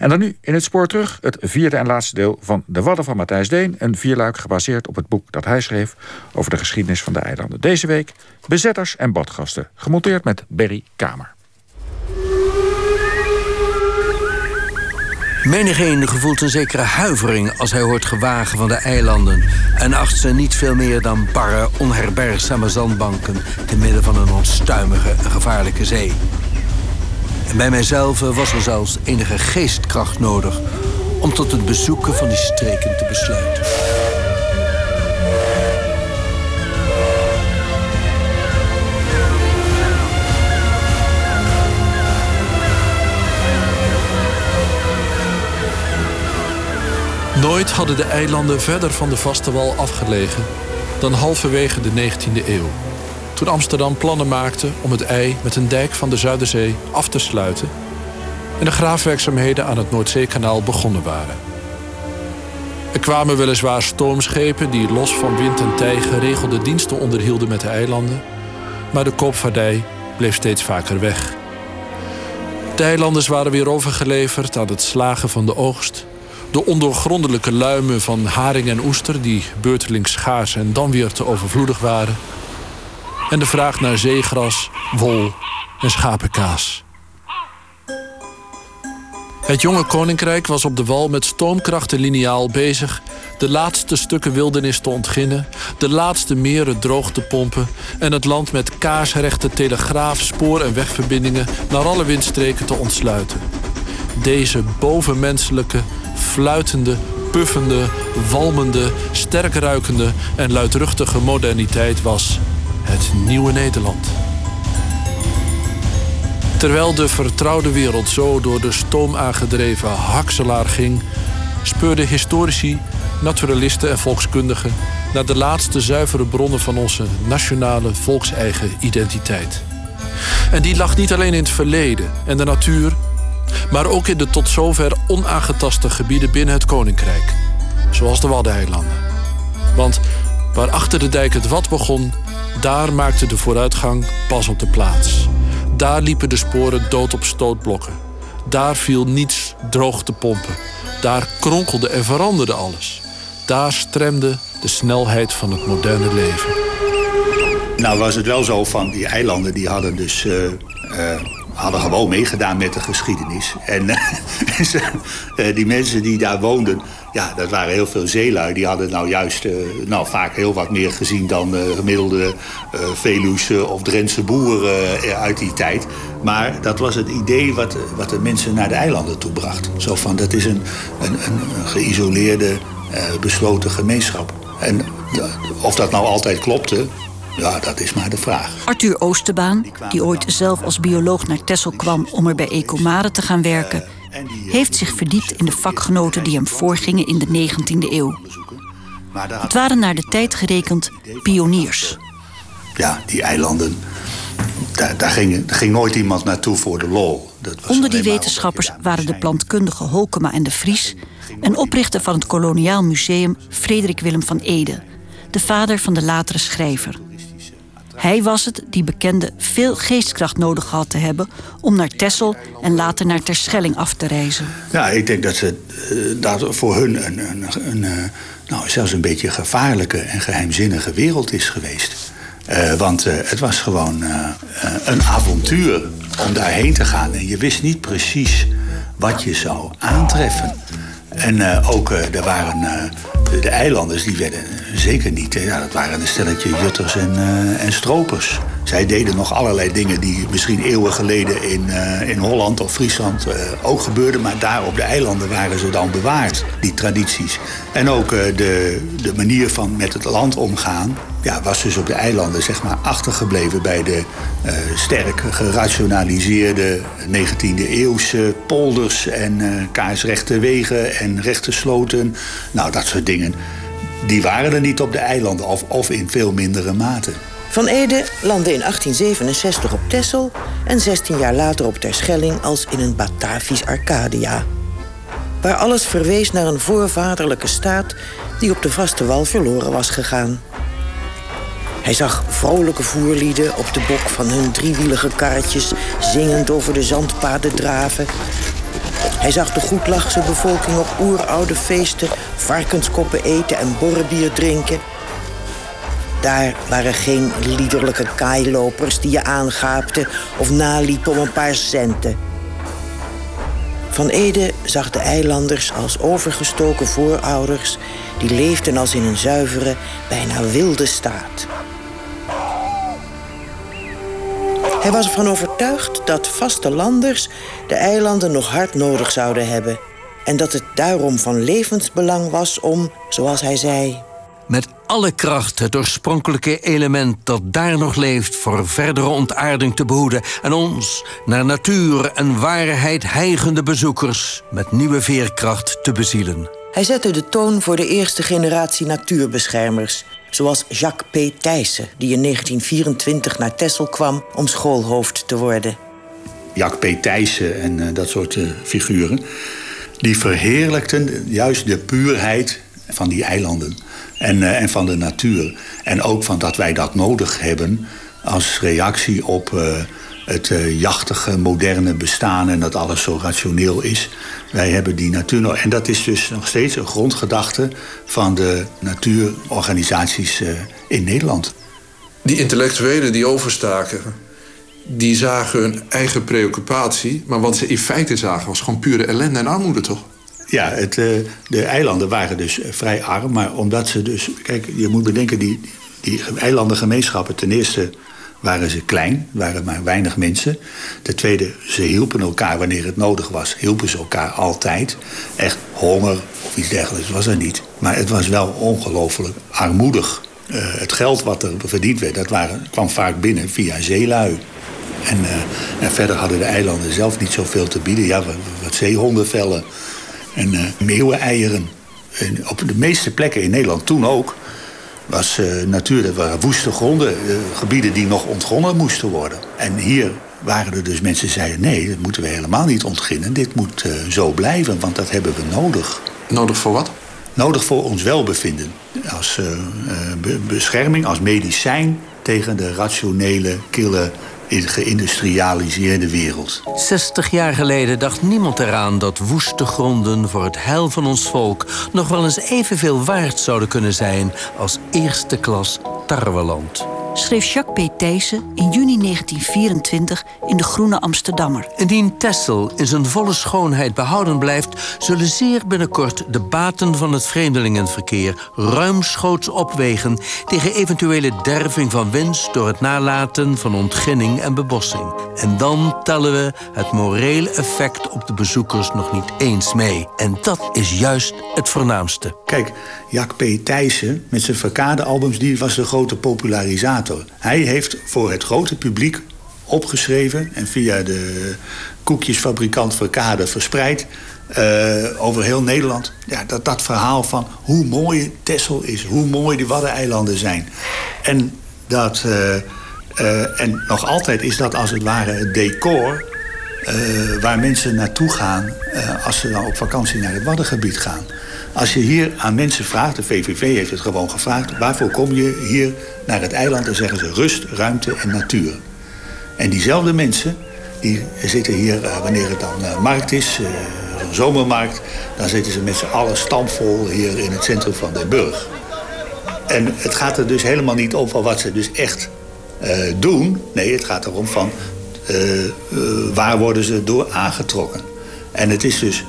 En dan nu in het spoor terug het vierde en laatste deel van De Wadden van Matthijs Deen. Een vierluik gebaseerd op het boek dat hij schreef over de geschiedenis van de eilanden. Deze week bezetters en badgasten. Gemonteerd met Berry Kamer. Menigeen gevoelt een zekere huivering als hij hoort gewagen van de eilanden... en acht ze niet veel meer dan barre, onherbergzame zandbanken... te midden van een onstuimige en gevaarlijke zee. En bij mijzelf was er zelfs enige geestkracht nodig... om tot het bezoeken van die streken te besluiten. Nooit hadden de eilanden verder van de vaste wal afgelegen dan halverwege de 19e eeuw. Toen Amsterdam plannen maakte om het ei met een dijk van de Zuiderzee af te sluiten en de graafwerkzaamheden aan het Noordzeekanaal begonnen waren. Er kwamen weliswaar stoomschepen die los van wind en tij geregelde diensten onderhielden met de eilanden, maar de koopvaardij bleef steeds vaker weg. De eilanders waren weer overgeleverd aan het slagen van de oogst de ondoorgrondelijke luimen van haring en oester... die beurtelings schaars en dan weer te overvloedig waren. En de vraag naar zeegras, wol en schapenkaas. Het jonge koninkrijk was op de wal met stoomkracht en liniaal bezig... de laatste stukken wildernis te ontginnen... de laatste meren droog te pompen... en het land met kaarsrechte telegraaf, spoor- en wegverbindingen... naar alle windstreken te ontsluiten. Deze bovenmenselijke, fluitende, puffende, walmende, sterk ruikende en luidruchtige moderniteit was het nieuwe Nederland. Terwijl de vertrouwde wereld zo door de stoom aangedreven hakselaar ging, speurden historici, naturalisten en volkskundigen naar de laatste zuivere bronnen van onze nationale volkseigen identiteit. En die lag niet alleen in het verleden en de natuur maar ook in de tot zover onaangetaste gebieden binnen het koninkrijk, zoals de Waddeneilanden. Want waar achter de dijk het Wad begon, daar maakte de vooruitgang pas op de plaats. Daar liepen de sporen dood op stootblokken. Daar viel niets droog te pompen. Daar kronkelde en veranderde alles. Daar stremde de snelheid van het moderne leven. Nou was het wel zo van die eilanden die hadden dus uh, uh, hadden gewoon meegedaan met de geschiedenis. En uh, die mensen die daar woonden, ja, dat waren heel veel zeelui. Die hadden nou juist uh, nou, vaak heel wat meer gezien dan gemiddelde Veluwse of Drentse boeren uit die tijd. Maar dat was het idee wat, wat de mensen naar de eilanden toe bracht. Zo van, dat is een, een, een geïsoleerde, besloten gemeenschap. En of dat nou altijd klopte, ja, dat is maar de vraag. Arthur Oosterbaan, die ooit zelf als bioloog naar Texel kwam om er bij Ecomare te gaan werken, heeft zich verdiept in de vakgenoten die hem voorgingen in de 19e eeuw. Het waren naar de tijd gerekend pioniers. Ja, die eilanden, daar, daar, ging, ging nooit iemand naartoe voor de lol. Dat was Onder die wetenschappers waren de plantkundige Holkema en de Vries... en oprichter van het Koloniaal Museum Frederik Willem van Ede... de vader van de latere schrijver. Hij was het die bekende veel geestkracht nodig had te hebben om naar Texel en later naar Terschelling af te reizen. Ja, ik denk dat het uh, dat voor hun een, een, een, nou, zelfs een beetje gevaarlijke en geheimzinnige wereld is geweest. Uh, want het was gewoon een avontuur om daarheen te gaan. En je wist niet precies wat je zou aantreffen. En ook er waren de eilanders die werden zeker niet. Ja, dat waren een stelletje jutters en, en stropers. Zij deden nog allerlei dingen die misschien eeuwen geleden in, uh, in Holland of Friesland uh, ook gebeurden. Maar daar op de eilanden waren ze dan bewaard, die tradities. En ook de, de manier van met het land omgaan ja, was dus op de eilanden zeg maar, achtergebleven bij de sterk gerationaliseerde 19e eeuwse polders en kaarsrechte wegen en rechte sloten. Nou, dat soort dingen. Die waren er niet op de eilanden of, of in veel mindere mate. Van Ede landde in 1867 op Texel en 16 jaar later op Terschelling als in een Batavisch Arcadia. Waar alles verwees naar een voorvaderlijke staat die op de vaste wal verloren was gegaan. Hij zag vrolijke voerlieden op de bok van hun driewielige karretjes zingend over de zandpaden draven. Hij zag de goedlachse bevolking op oeroude feesten varkenskoppen eten en borrebier drinken. Daar waren geen liederlijke kaailopers die je aangaapten of naliepen om een paar centen. Van Ede zag de eilanders als overgestoken voorouders die leefden als in een zuivere, bijna wilde staat. Hij was ervan overtuigd dat vastelanders de eilanden nog hard nodig zouden hebben. En dat het daarom van levensbelang was om, zoals hij zei. Met alle kracht het oorspronkelijke element dat daar nog leeft voor verdere ontaarding te behoeden en ons naar natuur en waarheid heigende bezoekers met nieuwe veerkracht te bezielen. Hij zette de toon voor de eerste generatie natuurbeschermers, zoals Jacques P. Thijssen, die in 1924 naar Texel kwam om schoolhoofd te worden. Jacques P. Thijssen en uh, dat soort uh, figuren, die verheerlijkten juist de puurheid van die eilanden en, uh, en van de natuur. En ook van dat wij dat nodig hebben als reactie op het uh, jachtige, moderne bestaan en dat alles zo rationeel is. Wij hebben die natuur nog. En dat is dus nog steeds een grondgedachte van de natuurorganisaties in Nederland. Die intellectuelen die overstaken, die zagen hun eigen preoccupatie. Maar wat ze in feite zagen was gewoon pure ellende en armoede, toch? Ja, het, uh, de eilanden waren dus vrij arm. Maar omdat ze dus. Kijk, je moet bedenken, die, die eilandengemeenschappen, ten eerste waren ze klein, waren maar weinig mensen. Ten tweede, ze hielpen elkaar wanneer het nodig was. Hielpen ze elkaar altijd. Echt honger of iets dergelijks was er niet. Maar het was wel ongelooflijk armoedig. Uh, het geld wat er verdiend werd, dat kwam vaak binnen via zeelui. En, en, verder hadden de eilanden zelf niet zoveel te bieden. Ja, wat, wat zeehondenvellen en uh, meeuweneieren. En op de meeste plekken in Nederland toen ook was uh, natuur, dat waren woeste gronden, uh, gebieden die nog ontgonnen moesten worden. En hier waren er dus mensen die zeiden: nee, dat moeten we helemaal niet ontginnen. Dit moet uh, zo blijven, want dat hebben we nodig. Nodig voor wat? Nodig voor ons welbevinden. Als be bescherming, als medicijn tegen de rationele, kille geïndustrialiseerde wereld. 60 jaar geleden dacht niemand eraan dat woeste gronden voor het heil van ons volk nog wel eens evenveel waard zouden kunnen zijn als eerste klas tarweland schreef Jacques P. Thijssen in juni 1924 in de Groene Amsterdammer. Indien Texel in zijn volle schoonheid behouden blijft, zullen zeer binnenkort de baten van het vreemdelingenverkeer ruimschoots opwegen tegen eventuele derving van winst door het nalaten van ontginning en bebossing. En dan tellen we het morele effect op de bezoekers nog niet eens mee. En dat is juist het voornaamste. Kijk, Jacques P. Thijssen met zijn verkade-albums, die was de grote Hij heeft voor het grote publiek opgeschreven en via de koekjesfabrikant Verkade verspreid uh, over heel Nederland. Ja, dat, dat verhaal van hoe mooi Texel is, hoe mooi de Waddeneilanden zijn. En, dat, uh, uh, en nog altijd is dat als het ware het decor waar mensen naartoe gaan als ze dan op vakantie naar het Waddengebied gaan. Als je hier aan mensen vraagt, de VVV heeft het gewoon gevraagd... waarvoor kom je hier naar het eiland? Dan zeggen ze rust, ruimte en natuur. En diezelfde mensen, die zitten hier uh, wanneer het dan markt is... Een zomermarkt, dan zitten ze met z'n allen stampvol hier in het centrum van Den Burg. En het gaat er dus helemaal niet om van wat ze dus echt doen. Nee, het gaat erom van waar worden ze door aangetrokken. En het is dus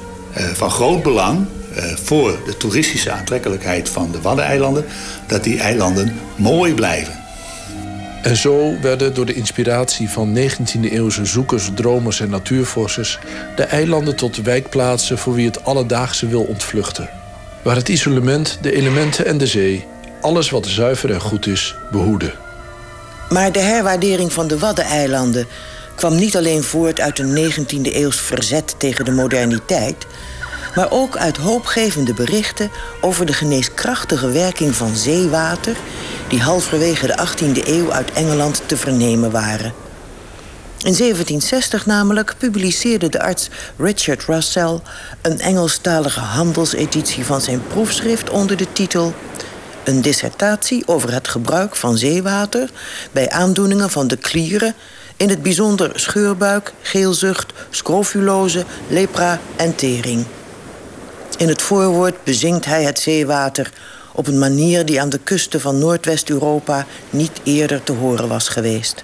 van groot belang uh, voor de toeristische aantrekkelijkheid van de Waddeneilanden, dat die eilanden mooi blijven. En zo werden door de inspiratie van 19e-eeuwse zoekers, dromers en natuurvorsters de eilanden tot wijkplaatsen voor wie het alledaagse wil ontvluchten. Waar het isolement, de elementen en de zee, alles wat zuiver en goed is, behoeden. Maar de herwaardering van de Waddeneilanden kwam niet alleen voort uit een 19e-eeuws verzet tegen de moderniteit, maar ook uit hoopgevende berichten over de geneeskrachtige werking van zeewater, die halverwege de 18e eeuw uit Engeland te vernemen waren. In 1760 namelijk publiceerde de arts Richard Russell een Engelstalige handelseditie van zijn proefschrift onder de titel Een dissertatie over het gebruik van zeewater bij aandoeningen van de klieren In het bijzonder scheurbuik, geelzucht, scrofulose, lepra en tering. In het voorwoord bezingt hij het zeewater op een manier die aan de kusten van Noordwest-Europa niet eerder te horen was geweest.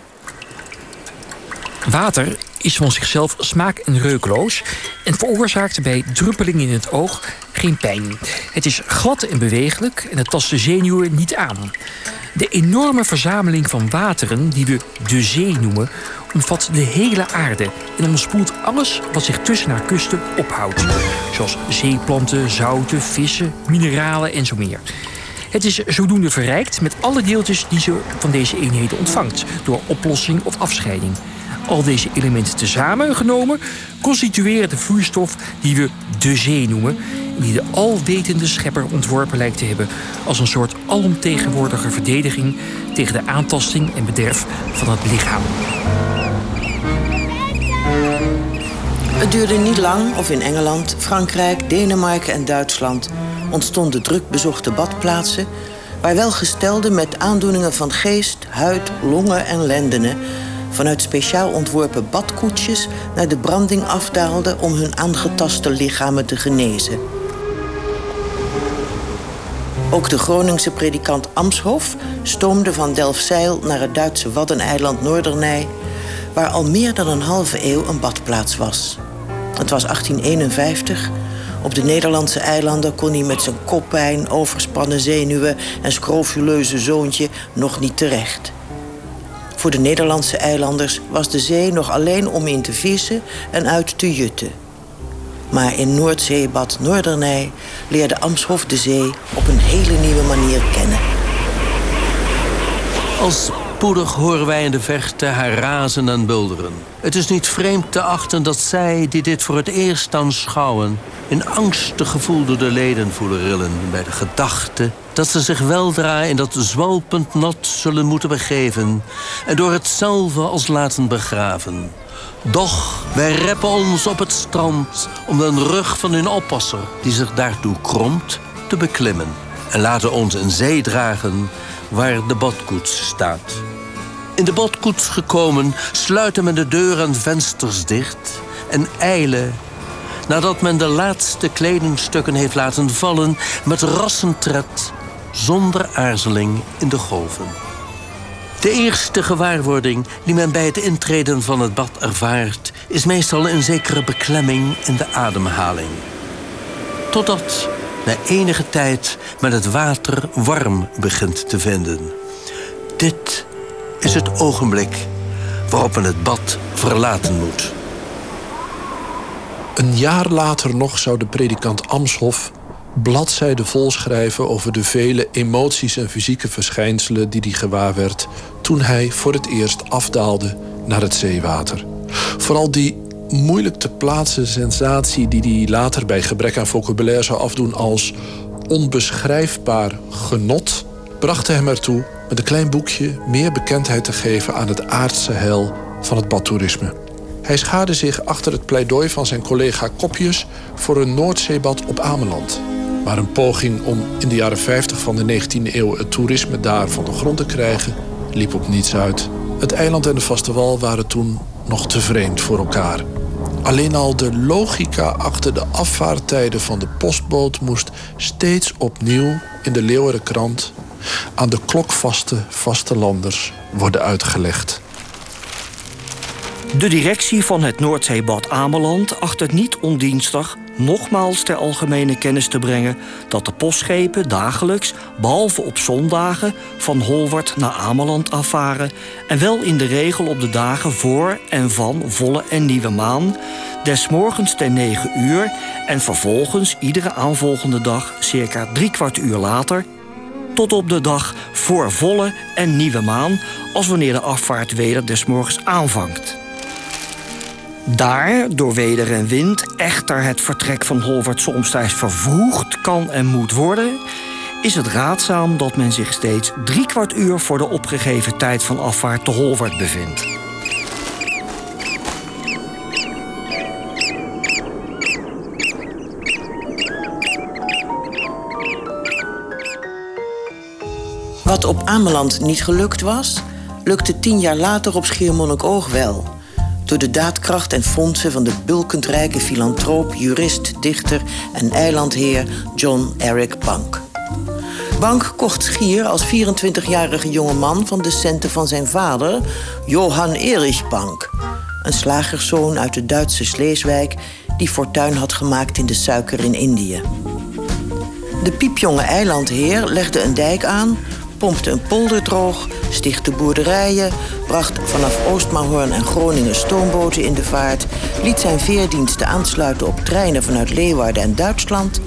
Water is van zichzelf smaak- en reukloos en veroorzaakt bij druppeling in het oog geen pijn. Het is glad en bewegelijk en het tast de zenuwen niet aan. De enorme verzameling van wateren, die we de zee noemen, omvat de hele aarde en omspoelt alles wat zich tussen haar kusten ophoudt. Zoals zeeplanten, zouten, vissen, mineralen en zo meer. Het is zodoende verrijkt met alle deeltjes die ze van deze eenheden ontvangt, door oplossing of afscheiding. Al deze elementen tezamen genomen constitueren de vloeistof die we de zee noemen, die de alwetende schepper ontworpen lijkt te hebben als een soort alomtegenwoordige verdediging tegen de aantasting en bederf van het lichaam. Het duurde niet lang of in Engeland, Frankrijk, Denemarken en Duitsland ontstonden druk bezochte badplaatsen waar welgestelden met aandoeningen van geest, huid, longen en lendenen vanuit speciaal ontworpen badkoetsjes naar de branding afdaalden om hun aangetaste lichamen te genezen. Ook de Groningse predikant Amshof stoomde van Delfzijl naar het Duitse waddeneiland Noordernij, waar al meer dan een halve eeuw een badplaats was. Het was 1851. Op de Nederlandse eilanden kon hij met zijn koppijn, overspannen zenuwen en scrofuleuze zoontje nog niet terecht. Voor de Nederlandse eilanders was de zee nog alleen om in te vissen en uit te jutten. Maar in Noordzeebad Noordernij leerde Amshof de zee op een hele nieuwe manier kennen. Als spoedig horen wij in de verte haar razen en bulderen. Het is niet vreemd te achten dat zij, die dit voor het eerst aanschouwen... in angstig gevoel door de leden voelen rillen... bij de gedachte dat ze zich weldra in dat zwalpend nat zullen moeten begeven... en door hetzelfde als laten begraven. Doch wij reppen ons op het strand om de rug van hun oppasser... die zich daartoe kromt, te beklimmen. En laten ons in zee dragen waar de badkoets staat. In de badkoets gekomen sluiten men de deur en vensters dicht... en eilen, nadat men de laatste kledingstukken heeft laten vallen... met rassentred, zonder aarzeling in de golven. De eerste gewaarwording die men bij het intreden van het bad ervaart... is meestal een zekere beklemming in de ademhaling. Totdat na enige tijd men het water warm begint te vinden. Dit is het ogenblik waarop men het bad verlaten moet. Een jaar later nog zou de predikant Amshof bladzijden vol schrijven over de vele emoties en fysieke verschijnselen die hij gewaar werd toen hij voor het eerst afdaalde naar het zeewater. Vooral die moeilijk te plaatsen sensatie die hij later bij gebrek aan vocabulaire zou afdoen als onbeschrijfbaar genot, bracht hem ertoe met een klein boekje meer bekendheid te geven aan het aardse hel van het badtoerisme. Hij schaarde zich achter het pleidooi van zijn collega Kopjes voor een Noordzeebad op Ameland. Maar een poging om in de jaren 50 van de 19e eeuw het toerisme daar van de grond te krijgen, liep op niets uit. Het eiland en de vaste wal waren toen nog te vreemd voor elkaar. Alleen al de logica achter de afvaarttijden van de postboot moest steeds opnieuw in de Leeuwenkrant aan de klokvaste vastelanders worden uitgelegd. De directie van het Noordzeebad Ameland acht het niet ondienstig nogmaals ter algemene kennis te brengen dat de postschepen dagelijks, behalve op zondagen, van Holwart naar Ameland afvaren en wel in de regel op de dagen voor en van volle en nieuwe maan, des morgens ten 9 uur en vervolgens iedere aanvolgende dag circa drie kwart uur later tot op de dag voor volle en nieuwe maan, als wanneer de afvaart weder des morgens aanvangt. Daar, door weder en wind, echter het vertrek van Holwart soms vervroegd kan en moet worden, is het raadzaam dat men zich steeds drie kwart uur voor de opgegeven tijd van afvaart te Holwart bevindt. Wat op Ameland niet gelukt was, lukte tien jaar later op Schiermonnikoog wel. Door de daadkracht en fondsen van de bulkend rijke filantroop, jurist, dichter en eilandheer John Eric Bank. Bank kocht Schier als 24-jarige jonge man van de centen van zijn vader, Johan Erich Bank. Een slagerszoon uit de Duitse Sleeswijk die fortuin had gemaakt in de suiker in Indië. De piepjonge eilandheer legde een dijk aan, pompte een polder droog, stichtte boerderijen, bracht vanaf Oostmaarhoorn en Groningen stoomboten in de vaart, liet zijn veerdiensten aansluiten op treinen vanuit Leeuwarden en Duitsland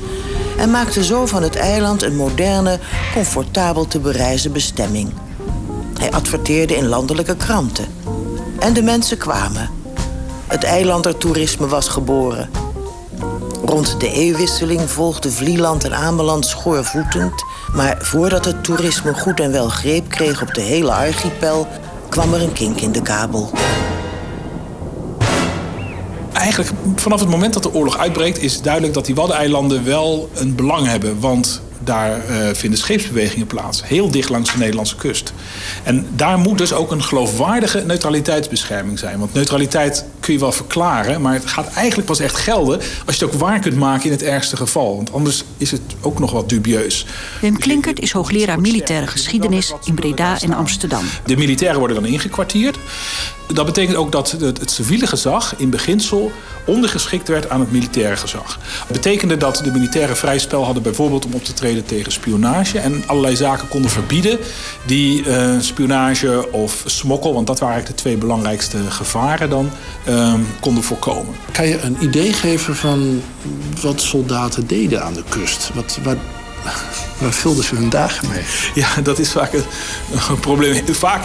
en maakte zo van het eiland een moderne, comfortabel te bereizen bestemming. Hij adverteerde in landelijke kranten. En de mensen kwamen. Het eilandertoerisme was geboren. Rond de eeuwwisseling volgde Vlieland en Ameland schoorvoetend. Maar voordat het toerisme goed en wel greep kreeg op de hele archipel, kwam er een kink in de kabel. Eigenlijk vanaf het moment dat de oorlog uitbreekt, is duidelijk dat die Waddeneilanden wel een belang hebben. Want daar uh, vinden scheepsbewegingen plaats. Heel dicht langs de Nederlandse kust. En daar moet dus ook een geloofwaardige neutraliteitsbescherming zijn. Want neutraliteit kun je wel verklaren, maar het gaat eigenlijk pas echt gelden als je het ook waar kunt maken in het ergste geval. Want anders is het ook nog wat dubieus. Wim Klinkert is hoogleraar militaire geschiedenis in Breda en Amsterdam. De militairen worden dan ingekwartierd. Dat betekent ook dat het, civiele gezag in beginsel ondergeschikt werd aan het militaire gezag. Dat betekende dat de militairen vrij spel hadden bijvoorbeeld om op te treden tegen spionage en allerlei zaken konden verbieden die uh, spionage of smokkel, want dat waren eigenlijk de twee belangrijkste gevaren dan, uh, konden voorkomen. Kan je een idee geven van wat soldaten deden aan de kust? Wat, wat, Waar vulden ze hun dagen mee? Ja, dat is vaak een, probleem. Vaak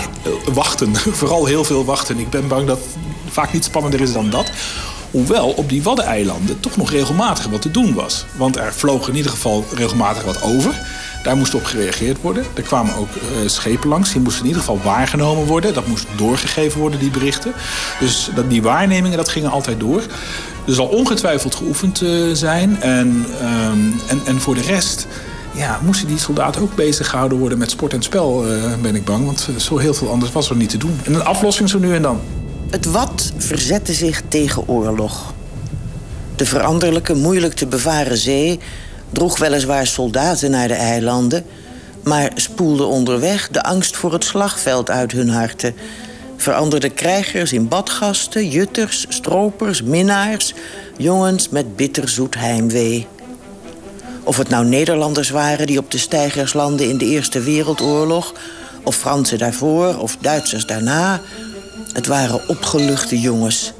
wachten. Vooral heel veel wachten. Ik ben bang dat het vaak niet spannender is dan dat. Hoewel op die Waddeneilanden toch nog regelmatig wat te doen was. Want er vloog in ieder geval regelmatig wat over. Daar moest op gereageerd worden. Er kwamen ook uh, schepen langs. Die moesten in ieder geval waargenomen worden. Dat moest doorgegeven worden, die berichten. Dus dat, die waarnemingen, dat gingen altijd door. Er zal ongetwijfeld geoefend uh, zijn. En, um, en, en voor de rest ja, moesten die soldaten ook bezig gehouden worden met sport en spel, uh, ben ik bang. Want zo heel veel anders was er niet te doen. En een aflossing zo nu en dan. Het wat verzette zich tegen oorlog. De veranderlijke, moeilijk te bevaren zee droeg weliswaar soldaten naar de eilanden, maar spoelde onderweg de angst voor het slagveld uit hun harten. Veranderde krijgers in badgasten, jutters, stropers, minnaars, jongens met bitterzoet heimwee. Of het nou Nederlanders waren die op de steigers landden in de Eerste Wereldoorlog, of Fransen daarvoor, of Duitsers daarna. Het waren opgeluchte jongens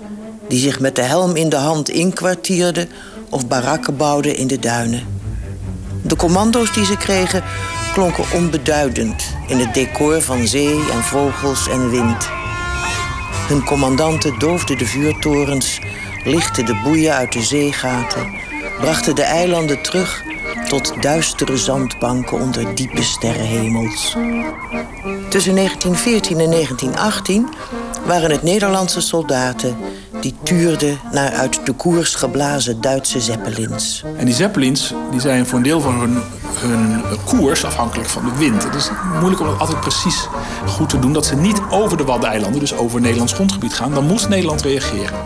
die zich met de helm in de hand inkwartierden of barakken bouwden in de duinen. De commando's die ze kregen klonken onbeduidend in het decor van zee en vogels en wind. Hun commandanten doofden de vuurtorens, lichten de boeien uit de zeegaten, brachten de eilanden terug tot duistere zandbanken onder diepe sterrenhemels. Tussen 1914 en 1918 waren het Nederlandse soldaten die tuurden naar uit de koers geblazen Duitse zeppelins. En die zeppelins die zijn voor een deel van hun, hun koers afhankelijk van de wind. Het is moeilijk om dat altijd precies goed te doen. Dat ze niet over de Waddeneilanden, dus over Nederlands grondgebied gaan. Dan moest Nederland reageren.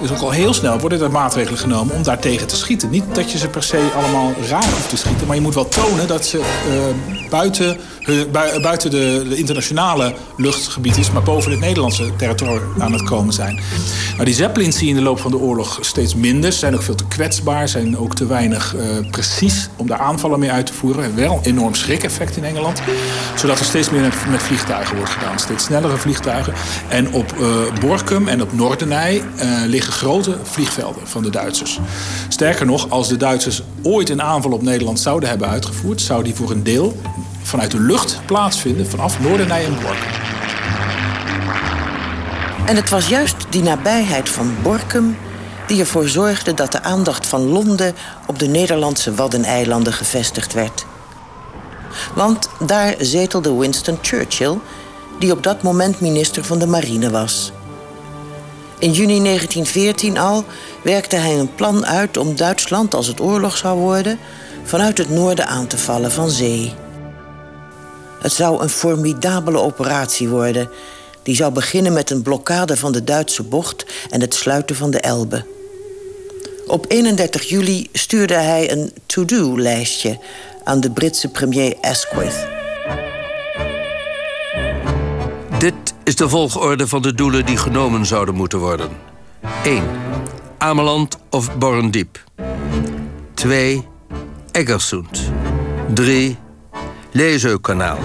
Dus ook al heel snel worden er maatregelen genomen om daartegen te schieten. Niet dat je ze per se allemaal raar hoeft te schieten, maar je moet wel tonen dat ze uh, buiten, uh, buiten de, internationale luchtgebied is, maar boven het Nederlandse territorium aan het komen zijn. Nou, die Zeppelins zie je in de loop van de oorlog steeds minder. Zijn ook veel te kwetsbaar, zijn ook te weinig precies om daar aanvallen mee uit te voeren. Wel een enorm schrik-effect in Engeland, zodat er steeds meer met, vliegtuigen wordt gedaan. Steeds snellere vliegtuigen. En op Borkum en op Noordenij liggen grote vliegvelden van de Duitsers. Sterker nog, als de Duitsers ooit een aanval op Nederland zouden hebben uitgevoerd, zou die voor een deel vanuit de lucht plaatsvinden vanaf Noordenij en Borkum. En het was juist die nabijheid van Borkum die ervoor zorgde dat de aandacht van Londen op de Nederlandse Waddeneilanden gevestigd werd. Want daar zetelde Winston Churchill, die op dat moment minister van de Marine was. In juni 1914 al werkte hij een plan uit om Duitsland, als het oorlog zou worden, vanuit het noorden aan te vallen van zee. Het zou een formidabele operatie worden. Die zou beginnen met een blokkade van de Duitse bocht en het sluiten van de Elbe. Op 31 juli stuurde hij een to-do-lijstje aan de Britse premier Asquith. Dit is de volgorde van de doelen die genomen zouden moeten worden. 1. Ameland of Borrendiep. 2. Eggersund. 3. Lezeukanaal.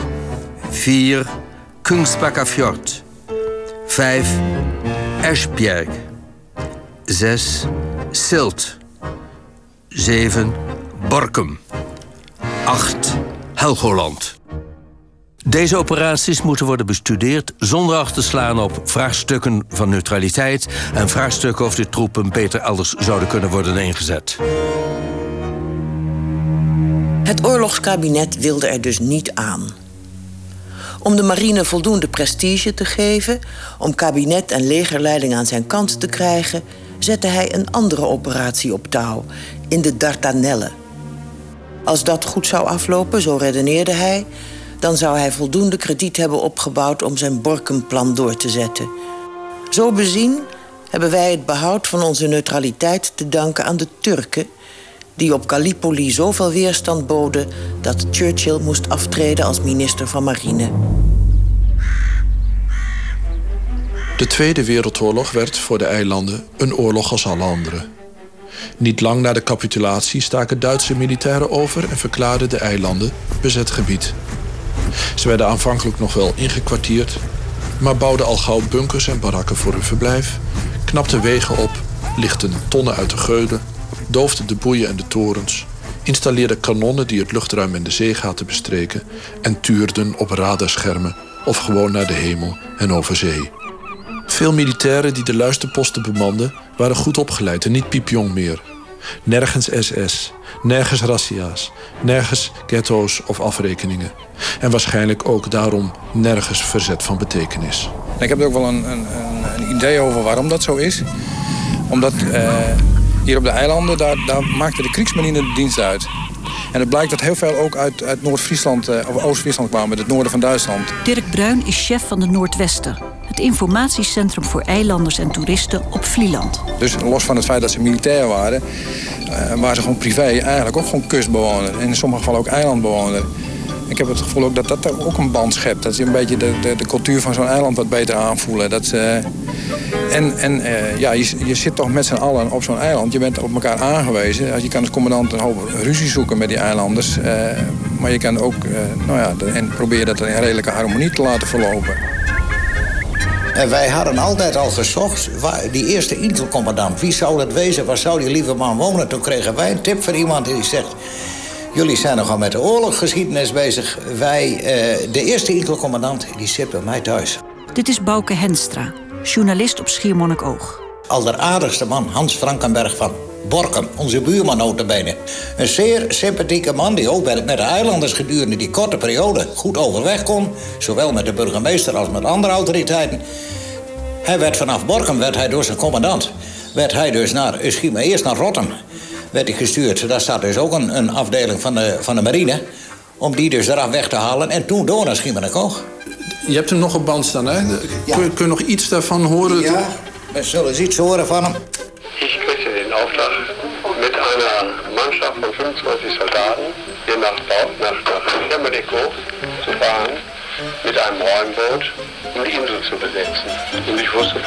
4. Kungsbakkafjord. 5. Esbjerg. 6. Silt. 7. Borkum. 8. Helgoland. Deze operaties moeten worden bestudeerd zonder acht te slaan op vraagstukken van neutraliteit en vraagstukken of de troepen beter elders zouden kunnen worden ingezet. Het oorlogskabinet wilde er dus niet aan. Om de marine voldoende prestige te geven, om kabinet en legerleiding aan zijn kant te krijgen, zette hij een andere operatie op touw, in de Dardanellen. Als dat goed zou aflopen, zo redeneerde hij, dan zou hij voldoende krediet hebben opgebouwd om zijn Borkenplan door te zetten. Zo bezien hebben wij het behoud van onze neutraliteit te danken aan de Turken, die op Gallipoli zoveel weerstand boden dat Churchill moest aftreden als minister van Marine. De Tweede Wereldoorlog werd voor de eilanden een oorlog als alle andere. Niet lang na de capitulatie staken Duitse militairen over en verklaarden de eilanden bezet gebied. Ze werden aanvankelijk nog wel ingekwartierd, maar bouwden al gauw bunkers en barakken voor hun verblijf, knapten wegen op, lichten tonnen uit de geulen, doofden de boeien en de torens, installeerden kanonnen die het luchtruim en de zeegaten bestreken en tuurden op radarschermen of gewoon naar de hemel en over zee. Veel militairen die de luisterposten bemanden waren goed opgeleid en niet piepjong meer. Nergens SS, nergens razzia's, nergens ghetto's of afrekeningen. En waarschijnlijk ook daarom nergens verzet van betekenis. Ik heb er ook wel een, een, een idee over waarom dat zo is. Omdat eh, hier op de eilanden, daar, daar maakte de Kriegsmarine de dienst uit. En het blijkt dat heel veel ook uit, uit Noord-Friesland eh, of Oost-Friesland kwamen, het noorden van Duitsland. Dirk Bruin is chef van de Noordwester, het informatiecentrum voor eilanders en toeristen op Vlieland. Dus los van het feit dat ze militair waren, uh, waren ze gewoon privé eigenlijk ook gewoon kustbewoner. En in sommige gevallen ook eilandbewoner. Ik heb het gevoel ook dat dat ook een band schept. Dat ze een beetje de, de, de cultuur van zo'n eiland wat beter aanvoelen. Dat ze, en en uh, ja, je, je zit toch met z'n allen op zo'n eiland. Je bent op elkaar aangewezen. Je kan als commandant een hoop ruzie zoeken met die eilanders. Uh, maar je kan ook, nou ja, en probeer dat in redelijke harmonie te laten verlopen. En wij hadden altijd al gezocht, die eerste intelcommandant, wie zou dat wezen, waar zou die lieve man wonen? Toen kregen wij een tip van iemand die zegt... Jullie zijn nogal met de oorlogsgeschiedenis bezig. Wij, uh, de eerste intelcommandant, die zit bij mij thuis. Dit is Bouke Henstra, journalist op Schiermonnikoog. Alleraardigste man, Hans Frankenberg van Borkum, onze buurman notabene. Een zeer sympathieke man die ook met de eilanders gedurende die korte periode goed overweg kon. Zowel met de burgemeester als met andere autoriteiten. Hij werd vanaf Borkum werd hij door zijn commandant. Werd hij dus naar, eerst naar Rotterdam werd hij gestuurd. Daar staat dus ook een, een afdeling van de, van de marine. Om die dus eraf weg te halen en toen door naar Schiermonnikoog. Je hebt hem nog op band staan, hè? Kun, je, kun je nog iets daarvan horen? Ja, we zullen eens iets horen van hem. Ik kreeg den Auftrag met een Mannschaft van 25 soldaten hier nach, nach Schiermonnikoog zu fahren met een Räumboot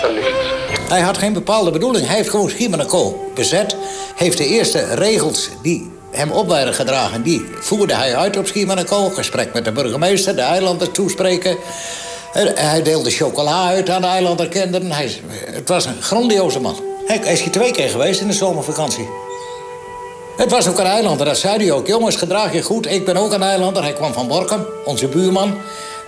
te wist. Hij had geen bepaalde bedoeling. Hij heeft gewoon Schiermonnikoog bezet. Heeft de eerste regels die hem op werden gedragen, die voerde hij uit op Schiermonnikoog. Gesprek met de burgemeester, de eilanders toespreken. Hij deelde chocola uit aan de eilanderkinderen. Hij, het was een grandioze man. Hij is hier twee keer geweest in de zomervakantie. Het was ook een eilander, dat zei hij ook. Jongens, gedraag je goed. Ik ben ook een eilander. Hij kwam van Borkum, onze buurman.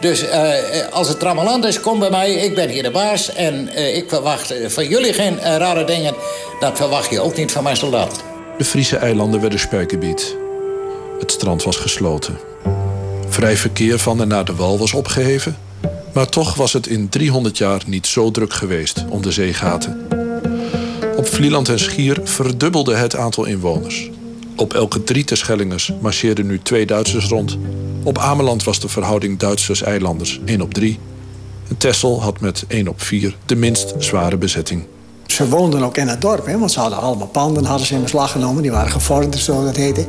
Dus uh, als het trammeland is, kom bij mij. Ik ben hier de baas. En uh, ik verwacht van jullie geen rare dingen. Dat verwacht je ook niet van mijn soldaten. De Friese eilanden werden spuikgebied. Het strand was gesloten. Vrij verkeer van en naar de wal was opgeheven. Maar toch was het in 300 jaar niet zo druk geweest om de zeegaten. Op Vlieland en Schier verdubbelde het aantal inwoners. Op elke drie Terschellingers marcheerden nu twee Duitsers rond. Op Ameland was de verhouding Duitsers-eilanders 1 op 3. En Texel had met 1 op 4 de minst zware bezetting. Ze woonden ook in het dorp, hè, want ze hadden allemaal panden hadden ze in beslag genomen. Die waren gevorderd, zo dat heette.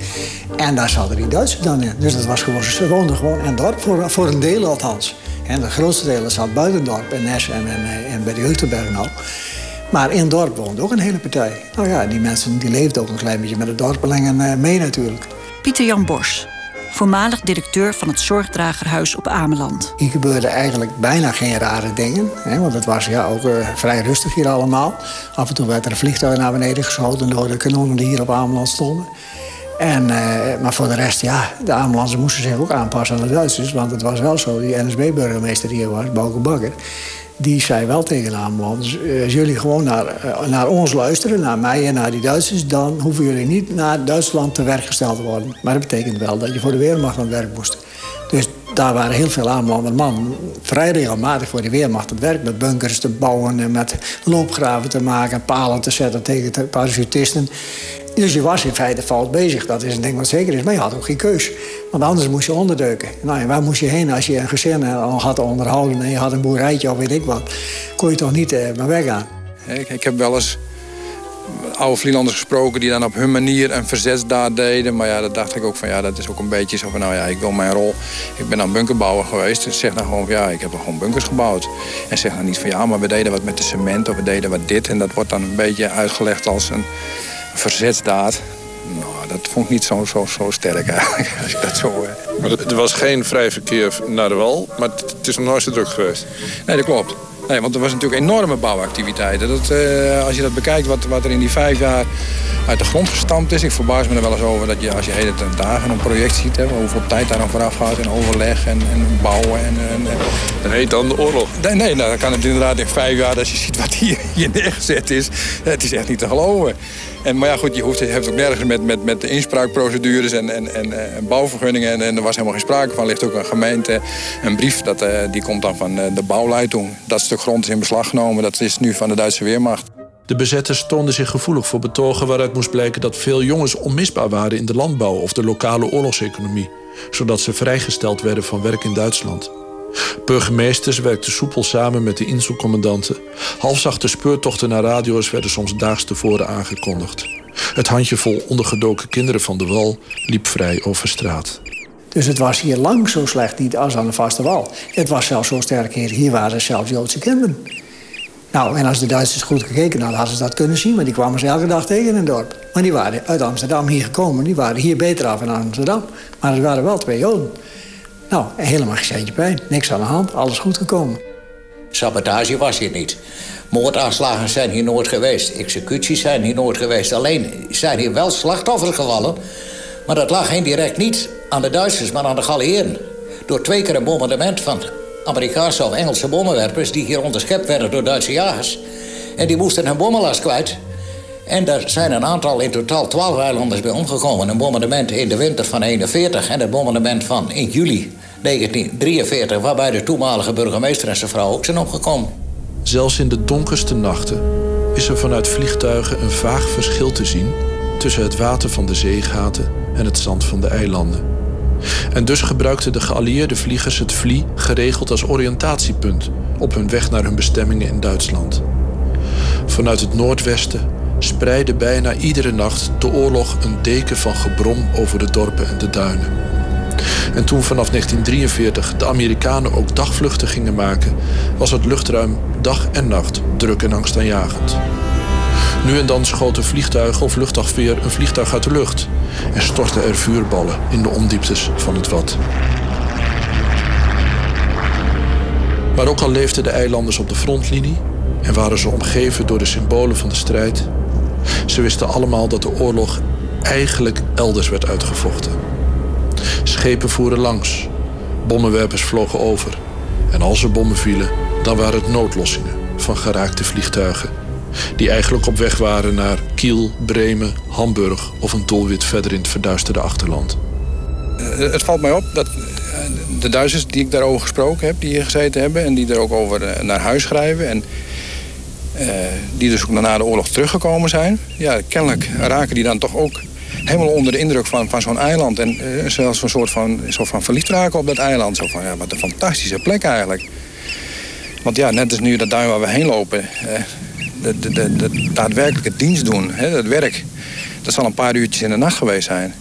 En daar zaten die Duitsers dan in. Dus dat was gewoon, ze woonden gewoon in het dorp, voor, voor een deel althans. En de grootste delen zat buiten het dorp, in Nes en, en, en bij de Hultenberg nou. Maar in het dorp woonde ook een hele partij. Nou ja, die mensen die leefden ook een klein beetje met de dorpelingen eh, mee natuurlijk. Pieter Jan Bors, voormalig directeur van het Zorgdragerhuis op Ameland. Hier gebeurde eigenlijk bijna geen rare dingen. Hè, want het was ja, ook uh, vrij rustig hier allemaal. Af en toe werd er een vliegtuig naar beneden geschoten door de kanonnen die hier op Ameland stonden. En, uh, maar voor de rest, ja, de Amelandse moesten zich ook aanpassen aan de Duitsers. Want het was wel zo, die NSB-burgemeester die hier was, Bouke Bakker die zei wel tegen Ameland... Dus, als jullie gewoon naar, uh, naar ons luisteren, naar mij en naar die Duitsers... dan hoeven jullie niet naar Duitsland te werk gesteld te worden. Maar dat betekent wel dat je voor de Weermacht aan het werk moest. Dus daar waren heel veel Amelander mannen vrij regelmatig voor de Weermacht aan het werk... met bunkers te bouwen en met loopgraven te maken... palen te zetten tegen de parachutisten. Dus je was in feite fout bezig. Dat is een ding wat zeker is. Maar je had ook geen keus. Want anders moest je onderdeuken. Nou, waar moest je heen als je een gezin had onderhouden... en je had een boerderijtje of weet ik wat? Kon je toch niet uh, maar weggaan. Ik, ik heb wel eens oude Vlielanders gesproken die dan op hun manier een verzetsdaad deden. Maar ja, dat dacht ik ook van ja, dat is ook een beetje zo van nou ja, ik wil mijn rol. Ik ben dan bunkerbouwer geweest. Dus zeg dan gewoon van ja, ik heb gewoon bunkers gebouwd. En zeg dan niet van ja, maar we deden wat met de cement of we deden wat dit. En dat wordt dan een beetje uitgelegd als een verzetsdaad. Nou, dat vond ik niet zo, zo, zo sterk eigenlijk, als ik dat zo... Eh. Maar er was geen vrij verkeer naar de wal, maar het is nog nooit zo druk geweest? Nee, dat klopt. Nee, want er was natuurlijk enorme bouwactiviteiten. Dat, uh, als je dat bekijkt, wat, wat er in die vijf jaar uit de grond gestampt is. Ik verbaas me er wel eens over dat je als je hele dagen een project ziet... Hè, hoeveel tijd daar dan vooraf gaat in overleg en, en bouwen. En, en, en heet dan de oorlog? Nee, nee nou, dan kan het inderdaad in vijf jaar, als je ziet wat hier, hier neergezet is... Het is echt niet te geloven. En, maar ja, goed, je, hoeft, hebt ook nergens met, met, met de inspraakprocedures en, en, en, en bouwvergunningen. En, en, er was helemaal geen sprake van. Er ligt ook een gemeente, een brief, dat, uh, die komt dan van uh, de bouwleitung. Dat stuk grond in beslag genomen, dat is nu van de Duitse Weermacht. De bezetters stonden zich gevoelig voor betogen waaruit moest blijken dat veel jongens onmisbaar waren in de landbouw of de lokale oorlogseconomie, zodat ze vrijgesteld werden van werk in Duitsland. Burgemeesters werkten soepel samen met de inselcommandanten. Halfzachte speurtochten naar radio's werden soms daags tevoren aangekondigd. Het handjevol ondergedoken kinderen van de wal liep vrij over straat. Dus het was hier lang zo slecht niet als aan de vaste wal. Het was zelfs zo sterk hier. Hier waren zelfs Joodse kinderen. Nou, en als de Duitsers goed gekeken hadden, hadden ze dat kunnen zien. Maar die kwamen ze elke dag tegen in het dorp. Maar die waren uit Amsterdam hier gekomen. Die waren hier beter af in Amsterdam. Maar er waren wel twee Joden. Nou, helemaal geen pijn. Niks aan de hand. Alles goed gekomen. Sabotage was hier niet. Moordaanslagen zijn hier nooit geweest. Executies zijn hier nooit geweest. Alleen zijn hier wel slachtoffers gevallen. Maar dat lag indirect niet aan de Duitsers, maar aan de Galliëren. Door twee keer een bombardement van Amerikaanse of Engelse bommenwerpers... die hier onderschept werden door Duitse jagers. En die moesten hun bommenlast kwijt. En er zijn een aantal, in totaal twaalf eilanders bij omgekomen. Een bombardement in de winter van 41 en het bombardement van in juli 1943... waarbij de toenmalige burgemeester en zijn vrouw ook zijn omgekomen. Zelfs in de donkerste nachten is er vanuit vliegtuigen een vaag verschil te zien... tussen het water van de zeegaten en het zand van de eilanden. En dus gebruikten de geallieerde vliegers het vlie geregeld als oriëntatiepunt op hun weg naar hun bestemmingen in Duitsland. Vanuit het noordwesten spreidde bijna iedere nacht de oorlog een deken van gebrom over de dorpen en de duinen. En toen vanaf 1943 de Amerikanen ook dagvluchten gingen maken, was het luchtruim dag en nacht druk en angstaanjagend. Nu en dan schoten vliegtuigen of luchtafweer een vliegtuig uit de lucht en stortten er vuurballen in de ondieptes van het wat. Maar ook al leefden de eilanders op de frontlinie en waren ze omgeven door de symbolen van de strijd, ze wisten allemaal dat de oorlog eigenlijk elders werd uitgevochten. Schepen voeren langs, bommenwerpers vlogen over en als er bommen vielen, dan waren het noodlossingen van geraakte vliegtuigen die eigenlijk op weg waren naar Kiel, Bremen, Hamburg of een doelwit verder in het verduisterde achterland. Eh, het valt mij op dat eh, de Duitsers die ik daarover gesproken heb, die hier gezeten hebben en die er ook over eh, naar huis schrijven en die dus ook na de oorlog teruggekomen zijn, ja, kennelijk raken die dan toch ook helemaal onder de indruk van, van zo'n eiland. En uh, zelfs een soort van, soort van verliefd raken op dat eiland. Zo van, ja, wat een fantastische plek eigenlijk. Want ja, net als nu dat duin waar we heen lopen... Uh, de, de, de, daadwerkelijke dienst doen, hè, dat werk... dat zal een paar uurtjes in de nacht geweest zijn.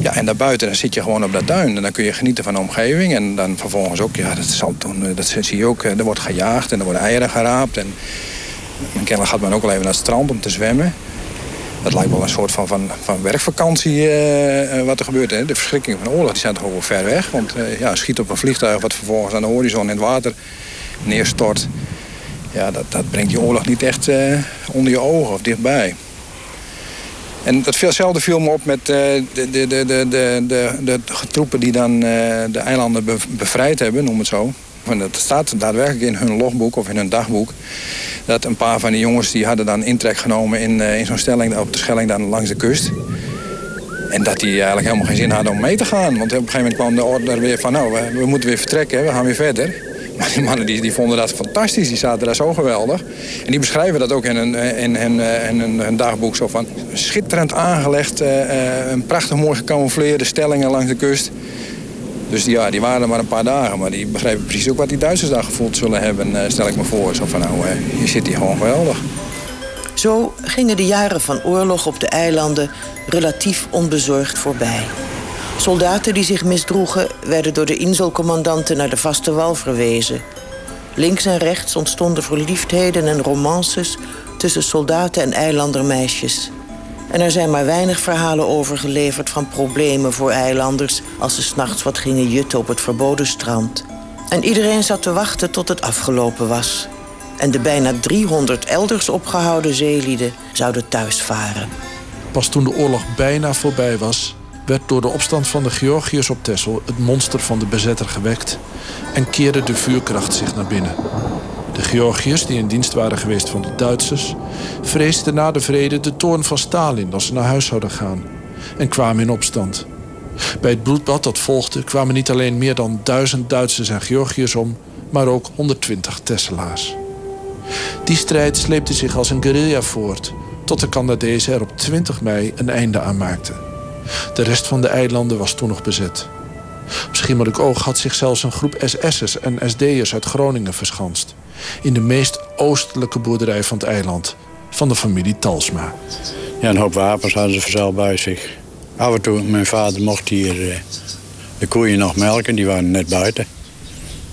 Ja, en daarbuiten dan zit je gewoon op dat duin. En dan kun je genieten van de omgeving. En dan vervolgens ook, ja, dat, zal dat zie je ook... er wordt gejaagd en er worden eieren geraapt. En kennelijk gaat men ook wel even naar het strand om te zwemmen. Dat lijkt wel een soort van, van, van werkvakantie uh, wat er gebeurt. Hè. De verschrikkingen van de oorlog die zijn toch wel ver weg. Want uh, ja, schiet op een vliegtuig wat vervolgens aan de horizon in het water neerstort. Ja, dat, dat brengt die oorlog niet echt onder je ogen of dichtbij. En datzelfde viel me op met de, de, de, de, de, de, de troepen die dan de eilanden bevrijd hebben, noem het zo. En dat staat daadwerkelijk in hun logboek of in hun dagboek. Dat een paar van die jongens die hadden dan intrek genomen in, uh, in zo'n stelling op de Schelling dan langs de kust. En dat die eigenlijk helemaal geen zin hadden om mee te gaan. Want op een gegeven moment kwam de order weer van nou, we, we moeten weer vertrekken, we gaan weer verder. Maar die mannen die, die vonden dat fantastisch, die zaten daar zo geweldig. En die beschrijven dat ook in hun, in, in, in, in hun dagboek zo van... schitterend aangelegd, een prachtig mooi gecamoufleerde stellingen langs de kust. Dus ja, die waren er maar een paar dagen. Maar die begrepen precies ook wat die Duitsers daar gevoeld zullen hebben. stel ik me voor. Zo van nou, je zit hier gewoon geweldig. Zo gingen de jaren van oorlog op de eilanden relatief onbezorgd voorbij. Soldaten die zich misdroegen werden door de inzelcommandanten naar de vaste wal verwezen. Links en rechts ontstonden verliefdheden en romances tussen soldaten en eilandermeisjes. En er zijn maar weinig verhalen overgeleverd van problemen voor eilanders als ze s'nachts wat gingen jutten op het verboden strand. En iedereen zat te wachten tot het afgelopen was. En de bijna 300 elders opgehouden zeelieden zouden thuisvaren. Pas toen de oorlog bijna voorbij was, werd door de opstand van de Georgiërs op Texel het monster van de bezetter gewekt en keerde de vuurkracht zich naar binnen. De Georgiërs, die in dienst waren geweest van de Duitsers, vreesden na de vrede de toorn van Stalin als ze naar huis zouden gaan en kwamen in opstand. Bij het bloedbad dat volgde kwamen niet alleen meer dan duizend Duitsers en Georgiërs om, maar ook 120 Tesselaars. Die strijd sleepte zich als een guerrilla voort, tot de Canadezen er op 20 mei een einde aan maakten. De rest van de eilanden was toen nog bezet. Op Schiermonnikoog Oog had zich zelfs een groep SS'ers en SD'ers uit Groningen verschanst. In de meest oostelijke boerderij van het eiland, van de familie Talsma. Ja, een hoop wapens hadden ze verzeld bij zich. Af en toe, mijn vader mocht hier uh, de koeien nog melken, die waren net buiten.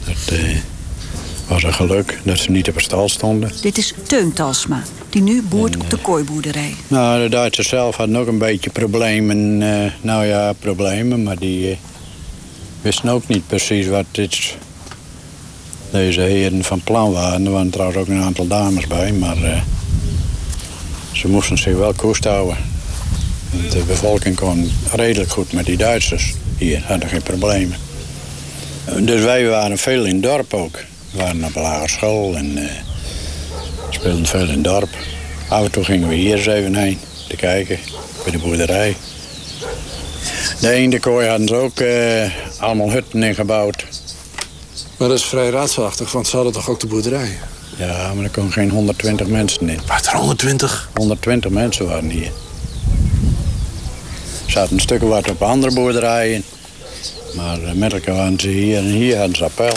Dat uh, was een geluk dat ze niet op het stal stonden. Dit is Teun Talsma, die nu boert op de eh, kooiboerderij. Nou, de Duitsers zelf hadden ook een beetje problemen. nou ja, problemen, maar die wisten ook niet precies wat dit, deze heren van plan waren. Er waren trouwens ook een aantal dames bij, maar uh, ze moesten zich wel koest houden. De bevolking kon redelijk goed met die Duitsers. Hier hadden geen problemen. Dus wij waren veel in het dorp ook. We waren op lagere school en uh, speelden veel in het dorp. Af en toe gingen we hier eens even heen te kijken, bij de boerderij. De ene hadden ze ook allemaal hutten ingebouwd. Maar dat is vrij raadselachtig, want ze hadden toch ook de boerderij? Ja, maar er komen geen 120 mensen in. Wat, er 120? 120 mensen waren hier. Er zaten een stuk wat op andere boerderijen. Maar met elkaar waren ze hier en hier hadden ze appel.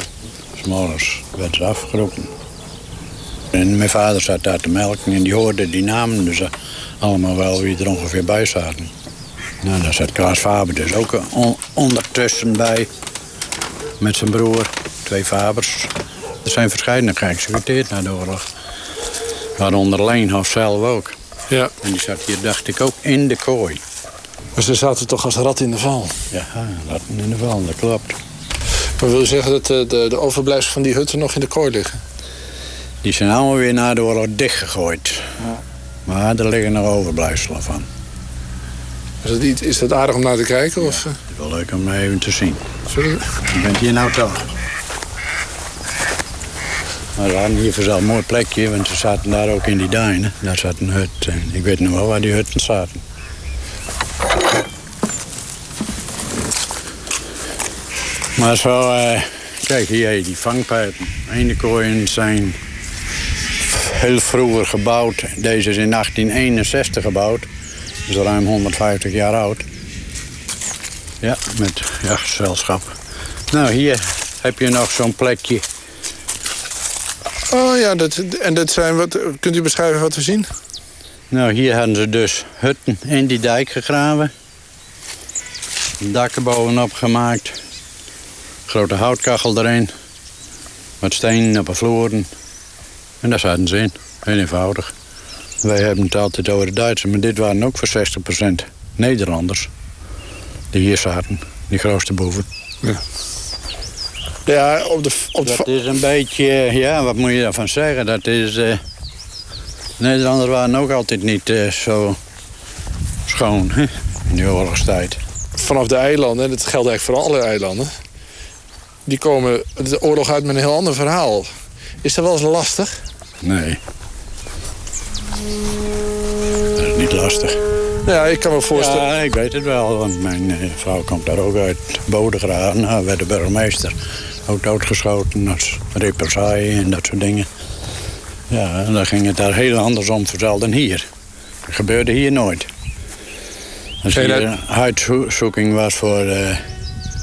S'morgens werden ze afgeroepen. En mijn vader zat daar te melken en die hoorde die namen dus allemaal wel wie er ongeveer bij zaten. Nou, daar zat Klaas Faber dus ook ondertussen bij. Met zijn broer, twee Fabers. Er zijn verschillende geëxecuteerd na de oorlog. Waaronder Leenhof zelf ook. Ja. En die zat hier, dacht ik, ook in de kooi. Maar ze zaten toch als rat in de val? Ja, ratten in de val, dat klopt. Maar wil je zeggen dat de, de, de overblijfselen van die hutten nog in de kooi liggen? Die zijn allemaal weer na de oorlog dichtgegooid. Ja. Maar er liggen nog overblijfselen van. Is dat, iets, is dat aardig om naar te kijken? Ja, of? Het is wel leuk om even te zien. Sorry? Je bent hier nou toch? Maar we hadden hier voor een mooi plekje, want ze zaten daar ook in die duinen. Daar zat een hut. En ik weet nog wel waar die hutten zaten. Maar zo, uh, kijk hier, die vangpijpen. Eendekooien zijn heel vroeger gebouwd. Deze is in 1861 gebouwd. Is ruim 150 jaar oud. Ja, met ja, gezelschap. Nou, hier heb je nog zo'n plekje. Oh ja, dat, en dat zijn wat. Kunt u beschrijven wat we zien? Nou, hier hadden ze dus hutten in die dijk gegraven. Dakken bovenop gemaakt. Grote houtkachel erin. Met stenen op de vloeren. En daar zaten ze in. Heel eenvoudig. Wij hebben het altijd over de Duitsers, maar dit waren ook voor 60% Nederlanders. Die hier zaten, die grootste boeven. Ja. Ja, op de, op de... Dat is een beetje, ja, wat moet je daarvan zeggen? Dat is. Uh, Nederlanders waren ook altijd niet uh, zo schoon hè? in de oorlogstijd. Vanaf de eilanden, en dat geldt eigenlijk voor alle eilanden, die komen de oorlog uit met een heel ander verhaal. Is dat wel eens lastig? Nee. Dat is niet lastig. Ja, ik kan me voorstellen. Ja, ik weet het wel, want mijn uh, vrouw komt daar ook uit Bodegraven. Nou, werd de burgemeester ook doodgeschoten als represaille en dat soort dingen. Ja, en dan ging het daar heel anders om verteld dan hier. Dat gebeurde hier nooit. Als hier een huiszoeking was voor uh,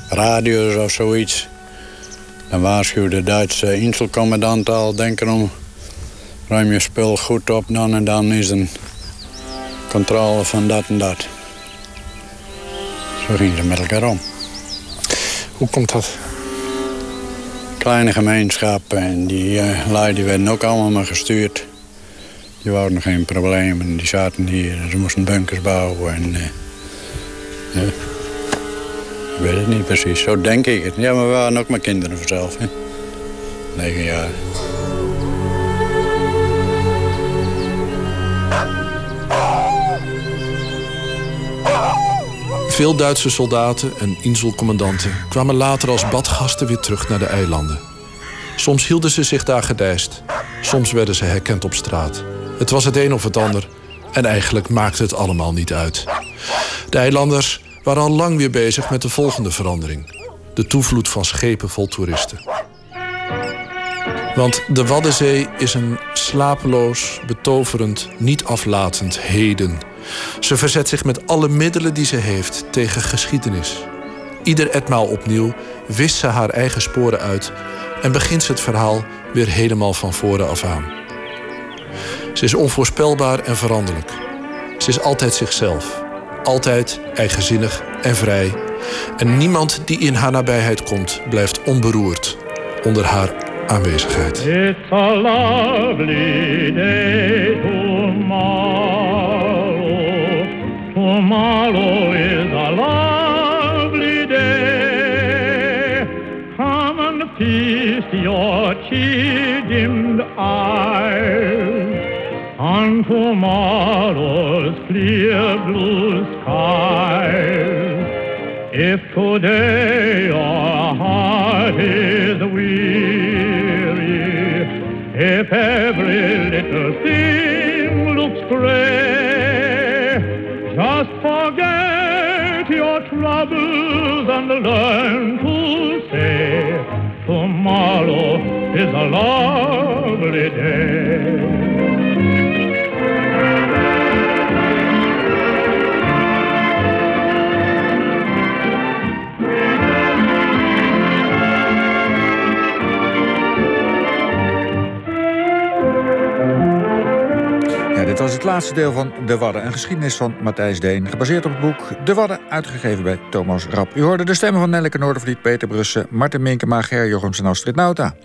radio's of zoiets... dan waarschuwde de Duitse inselcommandant al... denk erom, ruim je spul goed op dan en dan is een controle van dat en dat. Zo gingen ze met elkaar om. Hoe komt dat? Kleine gemeenschappen en die uh, lui die werden ook allemaal maar gestuurd. Die wouden nog geen probleem en die zaten hier. Ze moesten bunkers bouwen en... Uh, ja. Ik weet het niet precies, zo denk ik het. Ja, maar we waren ook maar kinderen vanzelf, hè. Negen jaar. Veel Duitse soldaten en inselcommandanten kwamen later als badgasten weer terug naar de eilanden. Soms hielden ze zich daar gedijst, soms werden ze herkend op straat. Het was het een of het ander en eigenlijk maakte het allemaal niet uit. De eilanders waren al lang weer bezig met de volgende verandering: de toevloed van schepen vol toeristen. Want de Waddenzee is een slapeloos, betoverend, niet aflatend heden ze verzet zich met alle middelen die ze heeft tegen geschiedenis. Ieder etmaal opnieuw wist ze haar eigen sporen uit en begint ze het verhaal weer helemaal van voren af aan. Ze is onvoorspelbaar en veranderlijk. Ze is altijd zichzelf, altijd eigenzinnig en vrij. En niemand die in haar nabijheid komt, blijft onberoerd onder haar aanwezigheid. It's a your tear-dimmed eyes on tomorrow's clear blue skies. If today your heart is weary, if every little thing looks gray, just forget your troubles and learn to is a lovely day. was het laatste deel van De Wadden, een geschiedenis van Matthijs Deen. Gebaseerd op het boek De Wadden, uitgegeven bij Thomas Rap. U hoorde de stemmen van Nelleke Noordervliet, Peter Brussen, Martin Minkema, Ger Jochems en Astrid Nauta.